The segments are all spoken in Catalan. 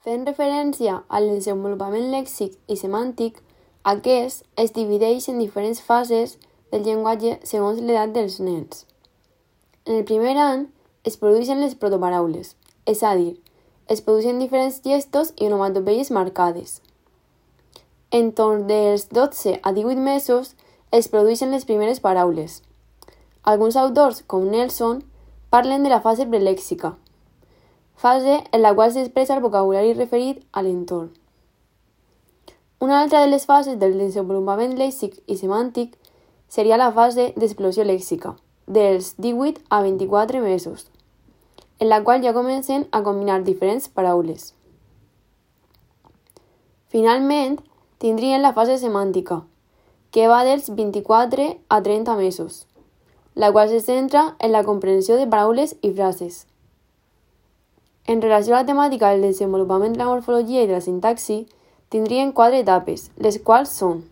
Fent referència al desenvolupament lèxic i semàntic, aquest es divideix en diferents fases del llenguatge segons l'edat dels nens. En el primer any es produeixen les protoparaules, és a dir, es produeixen diferents gestos i onomatopeies marcades. En torn dels 12 a 18 mesos es produeixen les primeres paraules. Alguns autors, com Nelson, parlen de la fase prelèxica, fase en la qual s'expressa el vocabulari referit a l'entorn. Una altra de les fases del desenvolupament lèxic i semàntic seria la fase d'explosió lèxica, dels 18 a 24 mesos, en la qual ja comencen a combinar diferents paraules. Finalment, tindrien la fase semàntica, que va dels 24 a 30 mesos, la qual se centra en la comprensió de paraules i frases. En relació a la temàtica del desenvolupament de la morfologia i de la sintaxi, tindrien quatre etapes, les quals són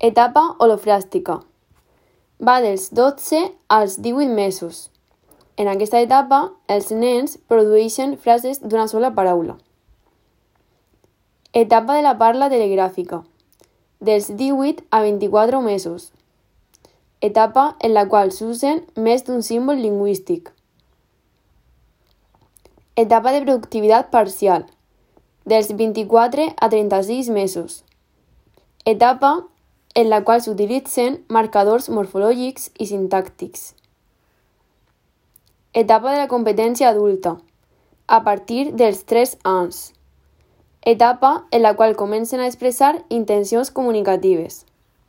Etapa holofràstica. Va dels 12 als 18 mesos. En aquesta etapa, els nens produeixen frases d'una sola paraula. Etapa de la parla telegràfica. Dels 18 a 24 mesos. Etapa en la qual s'usen més d'un símbol lingüístic. Etapa de productivitat parcial, dels 24 a 36 mesos. Etapa en la qual s'utilitzen marcadors morfològics i sintàctics. Etapa de la competència adulta, a partir dels 3 anys. Etapa en la qual comencen a expressar intencions comunicatives.